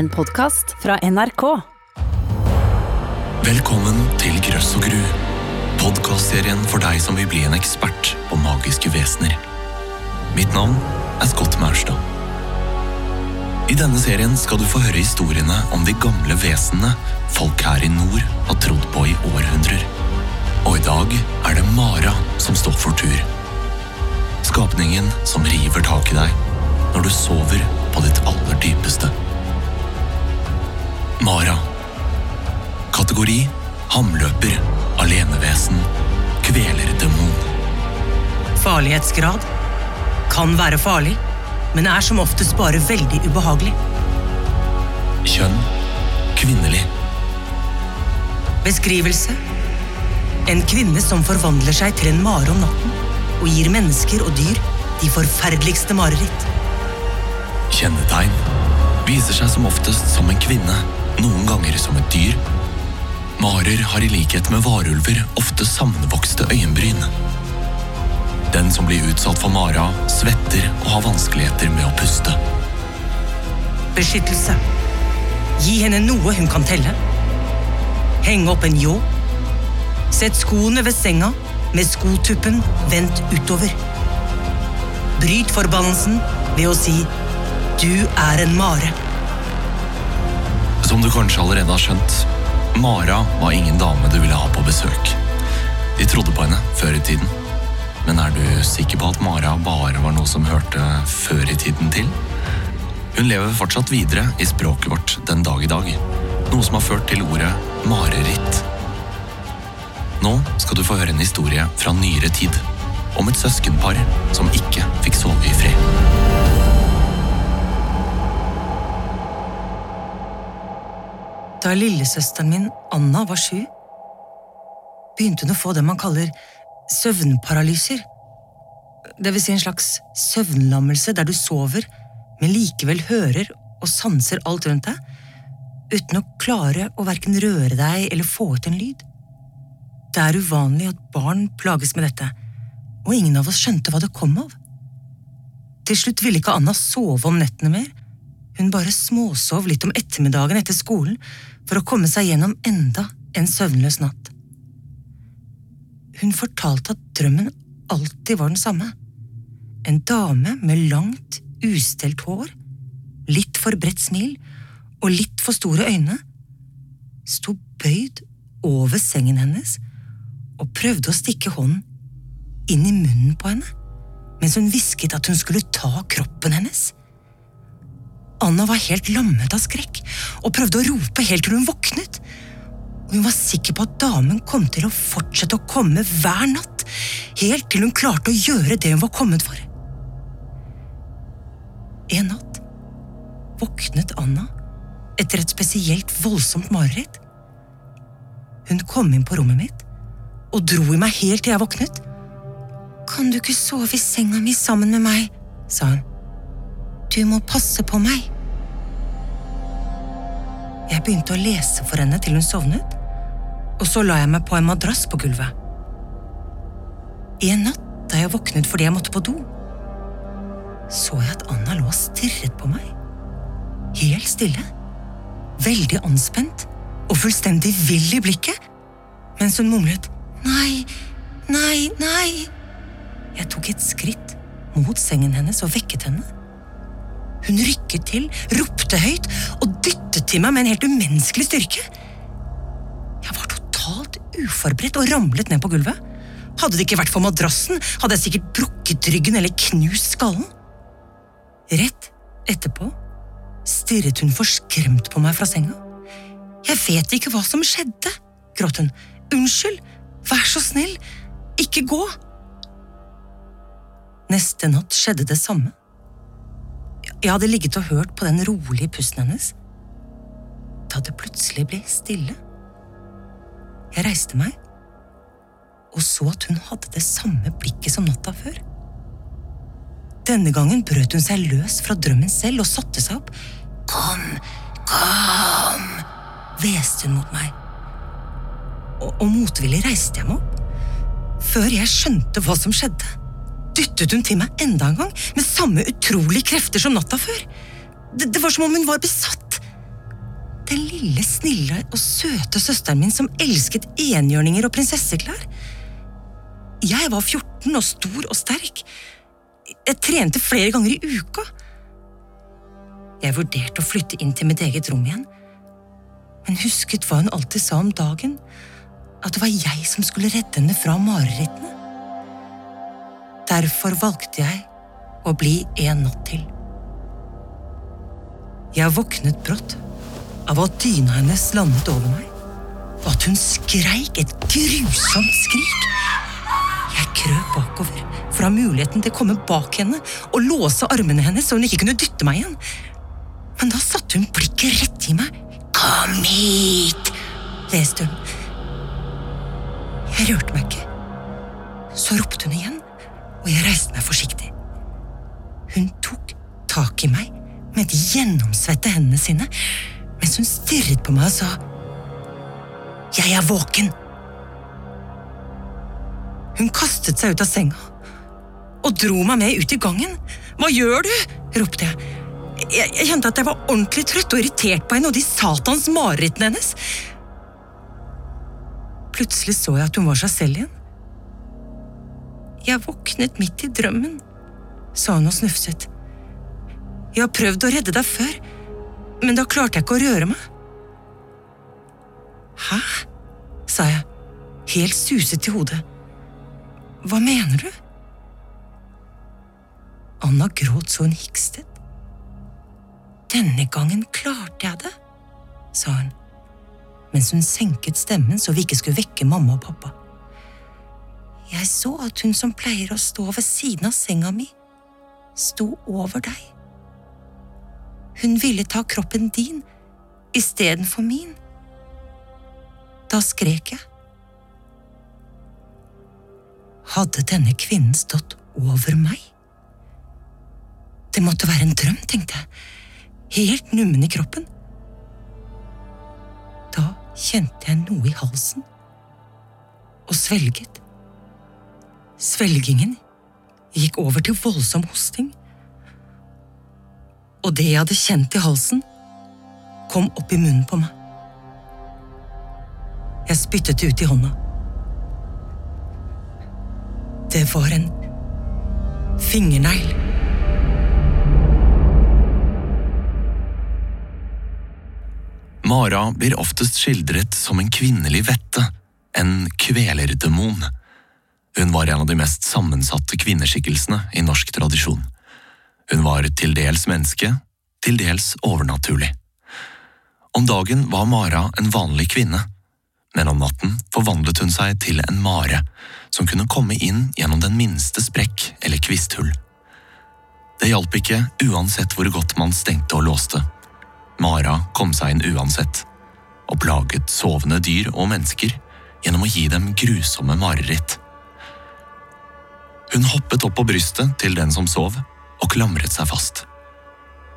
En podkast fra NRK. Velkommen til Grøss og gru. Podkastserien for deg som vil bli en ekspert på magiske vesener. Mitt navn er Scott Maurstad. I denne serien skal du få høre historiene om de gamle vesenene folk her i nord har trodd på i århundrer. Og i dag er det Mara som står for tur. Skapningen som river tak i deg når du sover på ditt aller dypeste. Mara. Kategori hamløper, alenevesen, kvelerdemon. Farlighetsgrad kan være farlig, men er som oftest bare veldig ubehagelig. Kjønn kvinnelig. Beskrivelse En kvinne som forvandler seg til en mare om natten og gir mennesker og dyr de forferdeligste mareritt. Kjennetegn viser seg som oftest som en kvinne, noen ganger som et dyr. Marer har i likhet med varulver ofte sammenvokste øyenbryn. Den som blir utsatt for mara, svetter og har vanskeligheter med å puste. Beskyttelse Gi henne noe hun kan telle. Henge opp en ljå. Sett skoene ved senga med skotuppen vendt utover. Bryt forbannelsen ved å si 'du er en mare'. Som du kanskje allerede har skjønt, Mara var ingen dame du ville ha på besøk. De trodde på henne før i tiden. Men er du sikker på at Mara bare var noe som hørte før i tiden til? Hun lever fortsatt videre i språket vårt den dag i dag, noe som har ført til ordet mareritt. Nå skal du få høre en historie fra nyere tid, om et søskenpar som ikke fikk sove i fred. Da lillesøsteren min, Anna, var sju, begynte hun å få det man kaller søvnparalyser. Det vil si en slags søvnlammelse der du sover, men likevel hører og sanser alt rundt deg, uten å klare å verken røre deg eller få ut en lyd. Det er uvanlig at barn plages med dette, og ingen av oss skjønte hva det kom av. Til slutt ville ikke Anna sove om nettene mer, hun bare småsov litt om ettermiddagen etter skolen for å komme seg gjennom enda en søvnløs natt. Hun fortalte at drømmen alltid var den samme. En dame med langt, ustelt hår, litt for bredt smil og litt for store øyne, sto bøyd over sengen hennes og prøvde å stikke hånden inn i munnen på henne mens hun hvisket at hun skulle ta kroppen hennes. Anna var helt lammet av skrekk og prøvde å rope helt til hun våknet. Og hun var sikker på at damen kom til å fortsette å komme hver natt, helt til hun klarte å gjøre det hun var kommet for. En natt våknet Anna etter et spesielt voldsomt mareritt. Hun kom inn på rommet mitt og dro i meg helt til jeg våknet. Kan du ikke sove i senga mi sammen med meg? sa hun. Du må passe på meg. Jeg begynte å lese for henne til hun sovnet, og så la jeg meg på en madrass på gulvet. I En natt da jeg våknet fordi jeg måtte på do, så jeg at Anna lå og stirret på meg. Helt stille. Veldig anspent og fullstendig vill i blikket, mens hun mumlet nei, nei, nei. Jeg tok et skritt mot sengen hennes og vekket henne. Hun rykket til, ropte høyt og dyttet til meg med en helt umenneskelig styrke. Jeg var totalt uforberedt og ramlet ned på gulvet. Hadde det ikke vært for madrassen, hadde jeg sikkert brukket ryggen eller knust skallen. Rett etterpå stirret hun forskremt på meg fra senga. Jeg vet ikke hva som skjedde, gråt hun. Unnskyld, vær så snill, ikke gå. Neste natt skjedde det samme. Jeg hadde ligget og hørt på den rolige pusten hennes. Da det plutselig ble stille. Jeg reiste meg og så at hun hadde det samme blikket som natta før. Denne gangen brøt hun seg løs fra drømmen selv og satte seg opp. Kom, kom, hveste hun mot meg. Og, og motvillig reiste jeg meg opp. Før jeg skjønte hva som skjedde dyttet hun til meg enda en gang, med samme utrolige krefter som natta før. Det, det var som om hun var besatt. Den lille, snille og søte søsteren min som elsket enhjørninger og prinsesseklær. Jeg var 14 og stor og sterk. Jeg trente flere ganger i uka. Jeg vurderte å flytte inn til mitt eget rom igjen, men husket hva hun alltid sa om dagen, at det var jeg som skulle redde henne fra marerittene. Derfor valgte jeg å bli en natt til. Jeg våknet brått av at dyna hennes landet over meg, og at hun skreik et grusomt skrik. Jeg krøp bakover for å ha muligheten til å komme bak henne og låse armene hennes så hun ikke kunne dytte meg igjen. Men da satte hun blikket rett i meg. Kom hit! leste hun. Jeg rørte meg ikke. Så ropte hun igjen, og jeg reiste meg forsiktig. Hun tok tak i meg med de gjennomsvette hendene sine mens hun stirret på meg og sa Jeg er våken. Hun kastet seg ut av senga og dro meg med ut i gangen. Hva gjør du? ropte jeg. Jeg, jeg kjente at jeg var ordentlig trøtt og irritert på henne og de satans marerittene hennes. Plutselig så jeg at hun var seg selv igjen. Jeg våknet midt i drømmen, sa hun og snufset. Jeg har prøvd å redde deg før, men da klarte jeg ikke å røre meg. Hæ? sa jeg, helt suset i hodet. Hva mener du? Anna gråt så hun hikstet. Denne gangen klarte jeg det, sa hun, mens hun senket stemmen så vi ikke skulle vekke mamma og pappa. Jeg så at hun som pleier å stå ved siden av senga mi, sto over deg. Hun ville ta kroppen din istedenfor min. Da skrek jeg. Hadde denne kvinnen stått over meg? Det måtte være en drøm, tenkte jeg, helt nummen i kroppen. Da kjente jeg noe i halsen og svelget. Svelgingen gikk over til voldsom hosting. Og det jeg hadde kjent i halsen, kom opp i munnen på meg. Jeg spyttet det ut i hånda. Det var en fingernegl. Mara blir oftest skildret som en kvinnelig vette, en kvelerdemon. Hun var en av de mest sammensatte kvinneskikkelsene i norsk tradisjon. Hun var til dels menneske, til dels overnaturlig. Om dagen var Mara en vanlig kvinne, men om natten forvandlet hun seg til en mare som kunne komme inn gjennom den minste sprekk eller kvisthull. Det hjalp ikke uansett hvor godt man stengte og låste. Mara kom seg inn uansett, og plaget sovende dyr og mennesker gjennom å gi dem grusomme mareritt. Hun hoppet opp på brystet til den som sov, og klamret seg fast.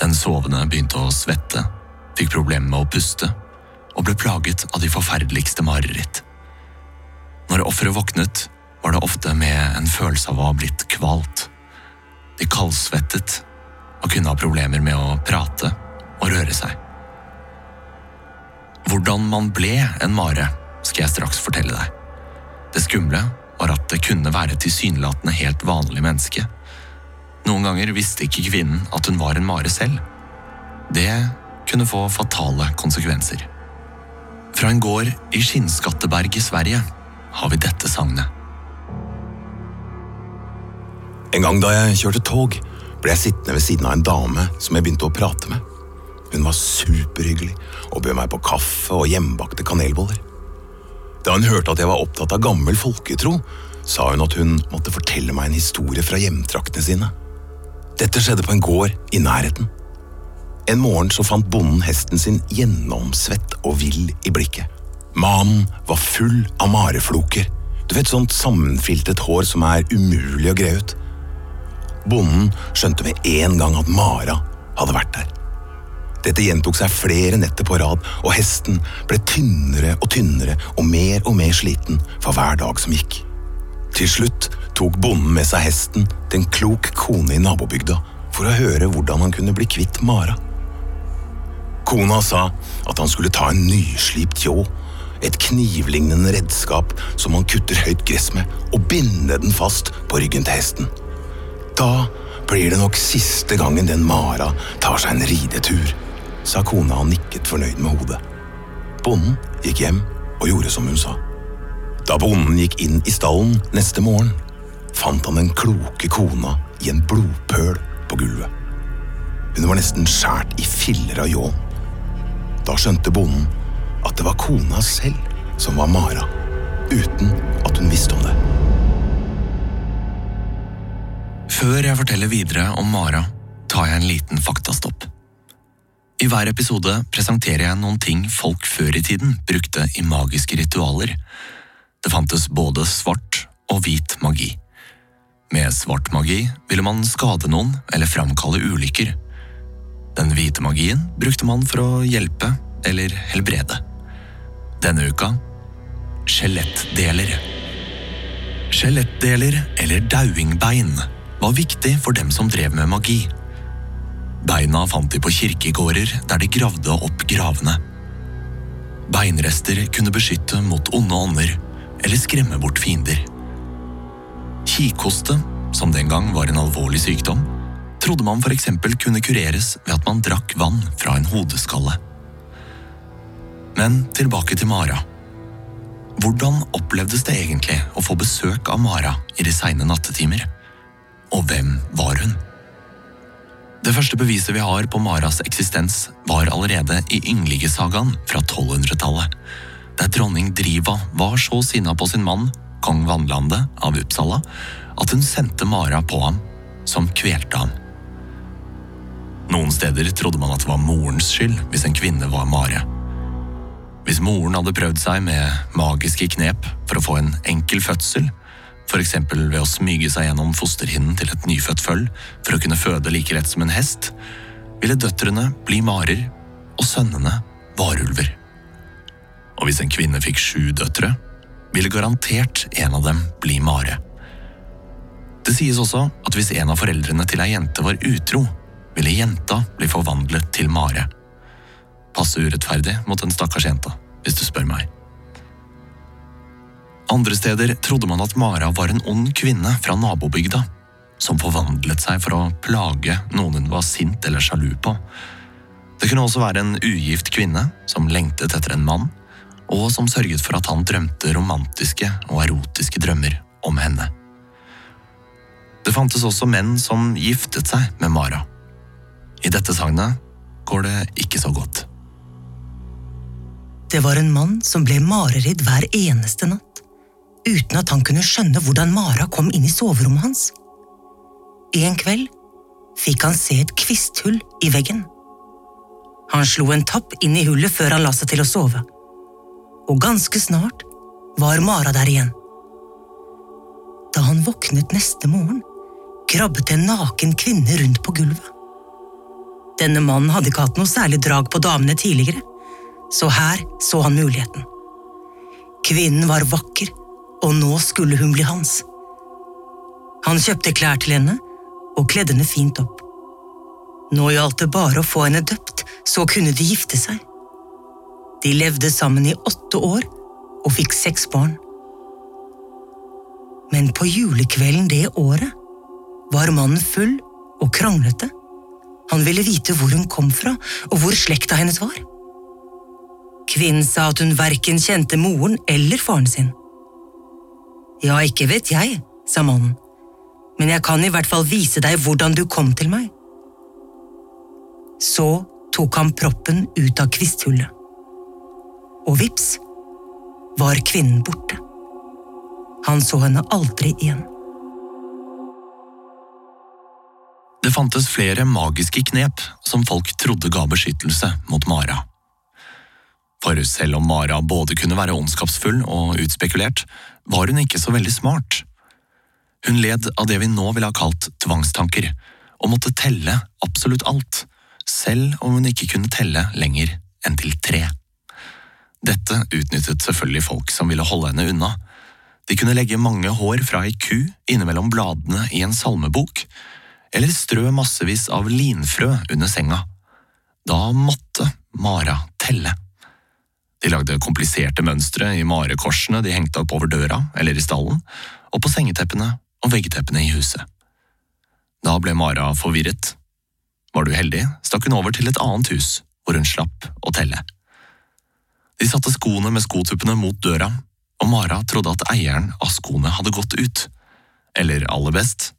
Den sovende begynte å svette, fikk problemer med å puste og ble plaget av de forferdeligste mareritt. Når offeret våknet, var det ofte med en følelse av å ha blitt kvalt. De kaldsvettet og kunne ha problemer med å prate og røre seg. Hvordan man ble en mare, skal jeg straks fortelle deg. Det skumle var at det kunne være tilsynelatende helt vanlig menneske. Noen ganger visste ikke kvinnen at hun var en mare selv. Det kunne få fatale konsekvenser. Fra en gård i Skinnskatteberg i Sverige har vi dette sagnet. En gang da jeg kjørte tog, ble jeg sittende ved siden av en dame som jeg begynte å prate med. Hun var superhyggelig og bød meg på kaffe og hjemmebakte kanelboller. Da hun hørte at jeg var opptatt av gammel folketro, sa hun at hun måtte fortelle meg en historie fra hjemtraktene sine. Dette skjedde på en gård i nærheten. En morgen så fant bonden hesten sin gjennomsvett og vill i blikket. Manen var full av marefloker. Du vet sånt sammenfiltet hår som er umulig å gre ut. Bonden skjønte med en gang at Mara hadde vært der. Dette gjentok seg flere netter på rad, og hesten ble tynnere og tynnere og mer og mer sliten for hver dag som gikk. Til slutt tok bonden med seg hesten til en klok kone i nabobygda for å høre hvordan han kunne bli kvitt Mara. Kona sa at han skulle ta en nyslipt ljå, et knivlignende redskap som man kutter høyt gress med, og binde den fast på ryggen til hesten. Da blir det nok siste gangen den Mara tar seg en ridetur, sa kona og nikket fornøyd med hodet. Bonden gikk hjem og gjorde som hun sa. Da bonden gikk inn i stallen neste morgen, fant han den kloke kona i en blodpøl på gulvet. Hun var nesten skjært i filler av ljåen. Da skjønte bonden at det var kona selv som var Mara, uten at hun visste om det. Før jeg forteller videre om Mara, tar jeg en liten faktastopp. I hver episode presenterer jeg noen ting folk før i tiden brukte i magiske ritualer. Det fantes både svart og hvit magi. Med svart magi ville man skade noen eller framkalle ulykker. Den hvite magien brukte man for å hjelpe eller helbrede. Denne uka skjelettdeler. Skjelettdeler, eller dauingbein, var viktig for dem som drev med magi. Beina fant de på kirkegårder der de gravde opp gravene. Beinrester kunne beskytte mot onde ånder eller skremme bort fiender. Kikhoste, som den gang var en alvorlig sykdom, trodde man f.eks. kunne kureres ved at man drakk vann fra en hodeskalle. Men tilbake til Mara. Hvordan opplevdes det egentlig å få besøk av Mara i de seine nattetimer? Og hvem var hun? Det første beviset vi har på Maras eksistens, var allerede i Ynglingesagaen fra 1200-tallet, der dronning Driva var så sinna på sin mann, kong Vannlande av Uppsala, at hun sendte Mara på ham, som kvelte ham. Noen steder trodde man at det var morens skyld hvis en kvinne var Mare. Hvis moren hadde prøvd seg med magiske knep for å få en enkel fødsel, f.eks. ved å smyge seg gjennom fosterhinnen til et nyfødt føll for å kunne føde like lett som en hest, ville døtrene bli marer og sønnene varulver. Og hvis en kvinne fikk sju døtre, ville garantert en av dem bli mare. Det sies også at hvis en av foreldrene til ei jente var utro, ville jenta bli forvandlet til mare passe urettferdig mot den stakkars jenta, hvis du spør meg. Andre steder trodde man at Mara var en ond kvinne fra nabobygda, som forvandlet seg for å plage noen hun var sint eller sjalu på. Det kunne også være en ugift kvinne som lengtet etter en mann, og som sørget for at han drømte romantiske og erotiske drømmer om henne. Det fantes også menn som giftet seg med Mara. I dette sagnet går det ikke så godt. Det var en mann som ble mareridd hver eneste natt, uten at han kunne skjønne hvordan Mara kom inn i soverommet hans. En kveld fikk han se et kvisthull i veggen. Han slo en tapp inn i hullet før han la seg til å sove, og ganske snart var Mara der igjen. Da han våknet neste morgen, krabbet en naken kvinne rundt på gulvet. Denne mannen hadde ikke hatt noe særlig drag på damene tidligere, så her så han muligheten. Kvinnen var vakker, og nå skulle hun bli hans. Han kjøpte klær til henne og kledde henne fint opp. Nå gjaldt det bare å få henne døpt, så kunne de gifte seg. De levde sammen i åtte år og fikk seks barn. Men på julekvelden det året var mannen full og kranglete. Han ville vite hvor hun kom fra, og hvor slekta hennes var. Kvinnen sa at hun verken kjente moren eller faren sin. Ja, ikke vet jeg, sa mannen, men jeg kan i hvert fall vise deg hvordan du kom til meg. Så tok han proppen ut av kvisthullet. Og vips var kvinnen borte. Han så henne aldri igjen. Det fantes flere magiske knep som folk trodde ga beskyttelse mot Mara. For selv om Mara både kunne være ondskapsfull og utspekulert, var hun ikke så veldig smart. Hun led av det vi nå ville ha kalt tvangstanker, og måtte telle absolutt alt, selv om hun ikke kunne telle lenger enn til tre. Dette utnyttet selvfølgelig folk som ville holde henne unna. De kunne legge mange hår fra ei ku innimellom bladene i en salmebok, eller strø massevis av linfrø under senga. Da måtte Mara telle. De lagde kompliserte mønstre i marekorsene de hengte opp over døra eller i stallen, og på sengeteppene og veggteppene i huset. Da ble Mara forvirret. Var du heldig, stakk hun over til et annet hus, hvor hun slapp å telle. De satte skoene med skotuppene mot døra, og Mara trodde at eieren av skoene hadde gått ut. Eller aller best,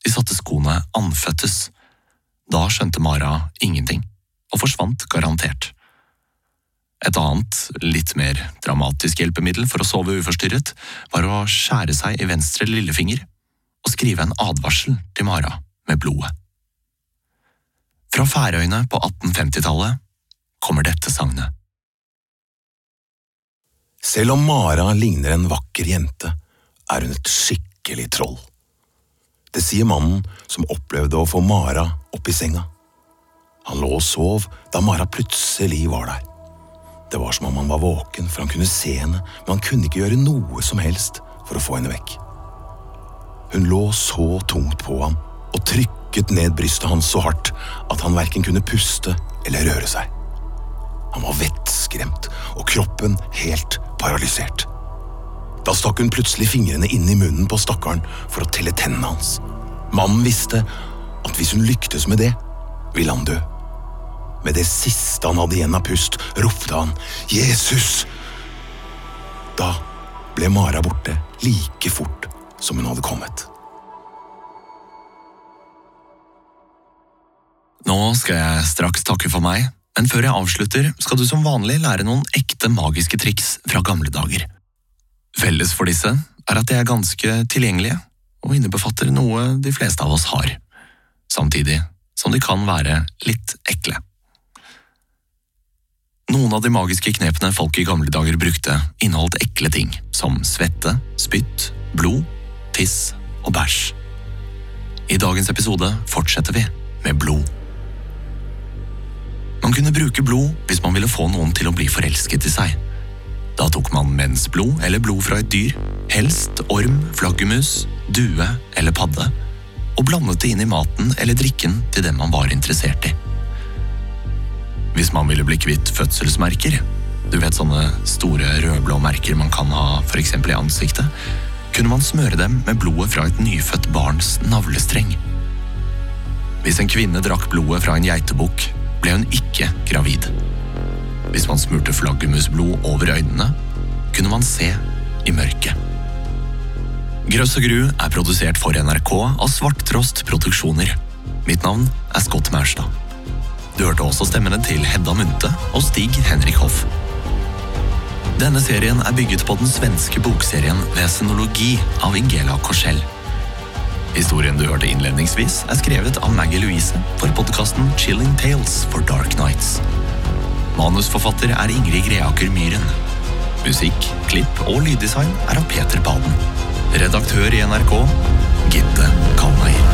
de satte skoene anføttes. Da skjønte Mara ingenting, og forsvant garantert. Et annet, litt mer dramatisk hjelpemiddel for å sove uforstyrret, var å skjære seg i venstre lillefinger og skrive en advarsel til Mara med blodet. Fra Færøyene på 1850-tallet kommer dette sagnet. Selv om Mara ligner en vakker jente, er hun et skikkelig troll. Det sier mannen som opplevde å få Mara opp i senga. Han lå og sov da Mara plutselig var der. Det var som om han var våken, for han kunne se henne, men han kunne ikke gjøre noe som helst for å få henne vekk. Hun lå så tungt på ham og trykket ned brystet hans så hardt at han verken kunne puste eller røre seg. Han var vettskremt og kroppen helt paralysert. Da stakk hun plutselig fingrene inn i munnen på stakkaren for å telle tennene hans. Mannen visste at hvis hun lyktes med det, ville han dø. Med det siste han hadde igjen av pust, ropte han Jesus! Da ble Mara borte like fort som hun hadde kommet. Nå skal jeg straks takke for meg, men før jeg avslutter, skal du som vanlig lære noen ekte magiske triks fra gamle dager. Felles for disse er at de er ganske tilgjengelige, og innebefatter noe de fleste av oss har, samtidig som de kan være litt ekle. Noen av de magiske knepene folk i gamle dager brukte, inneholdt ekle ting, som svette, spytt, blod, tiss og bæsj. I dagens episode fortsetter vi med blod. Man kunne bruke blod hvis man ville få noen til å bli forelsket i seg. Da tok man mensblod eller blod fra et dyr, helst orm, flaggermus, due eller padde, og blandet det inn i maten eller drikken til den man var interessert i. Hvis man ville bli kvitt fødselsmerker, du vet sånne store rødblå merker man kan ha eksempel i ansiktet, kunne man smøre dem med blodet fra et nyfødt barns navlestreng. Hvis en kvinne drakk blodet fra en geitebukk, ble hun ikke gravid. Hvis man smurte flaggermusblod over øynene, kunne man se i mørket. Grøss og gru er produsert for NRK av Svarttrost Produksjoner. Mitt navn er Scott Maurstad. Du hørte også stemmene til Hedda Munthe og Stig Henrik Hoff. Denne serien er bygget på den svenske bokserien Vesenologi av Ingela Korsell. Historien du hørte innledningsvis, er skrevet av Maggie Louise for podkasten Chilling Tales for Dark Nights. Manusforfatter er Ingrid Greaker Myhren. Musikk, klipp og lyddesign er av Peter Baden. Redaktør i NRK Gitte Kalmeier.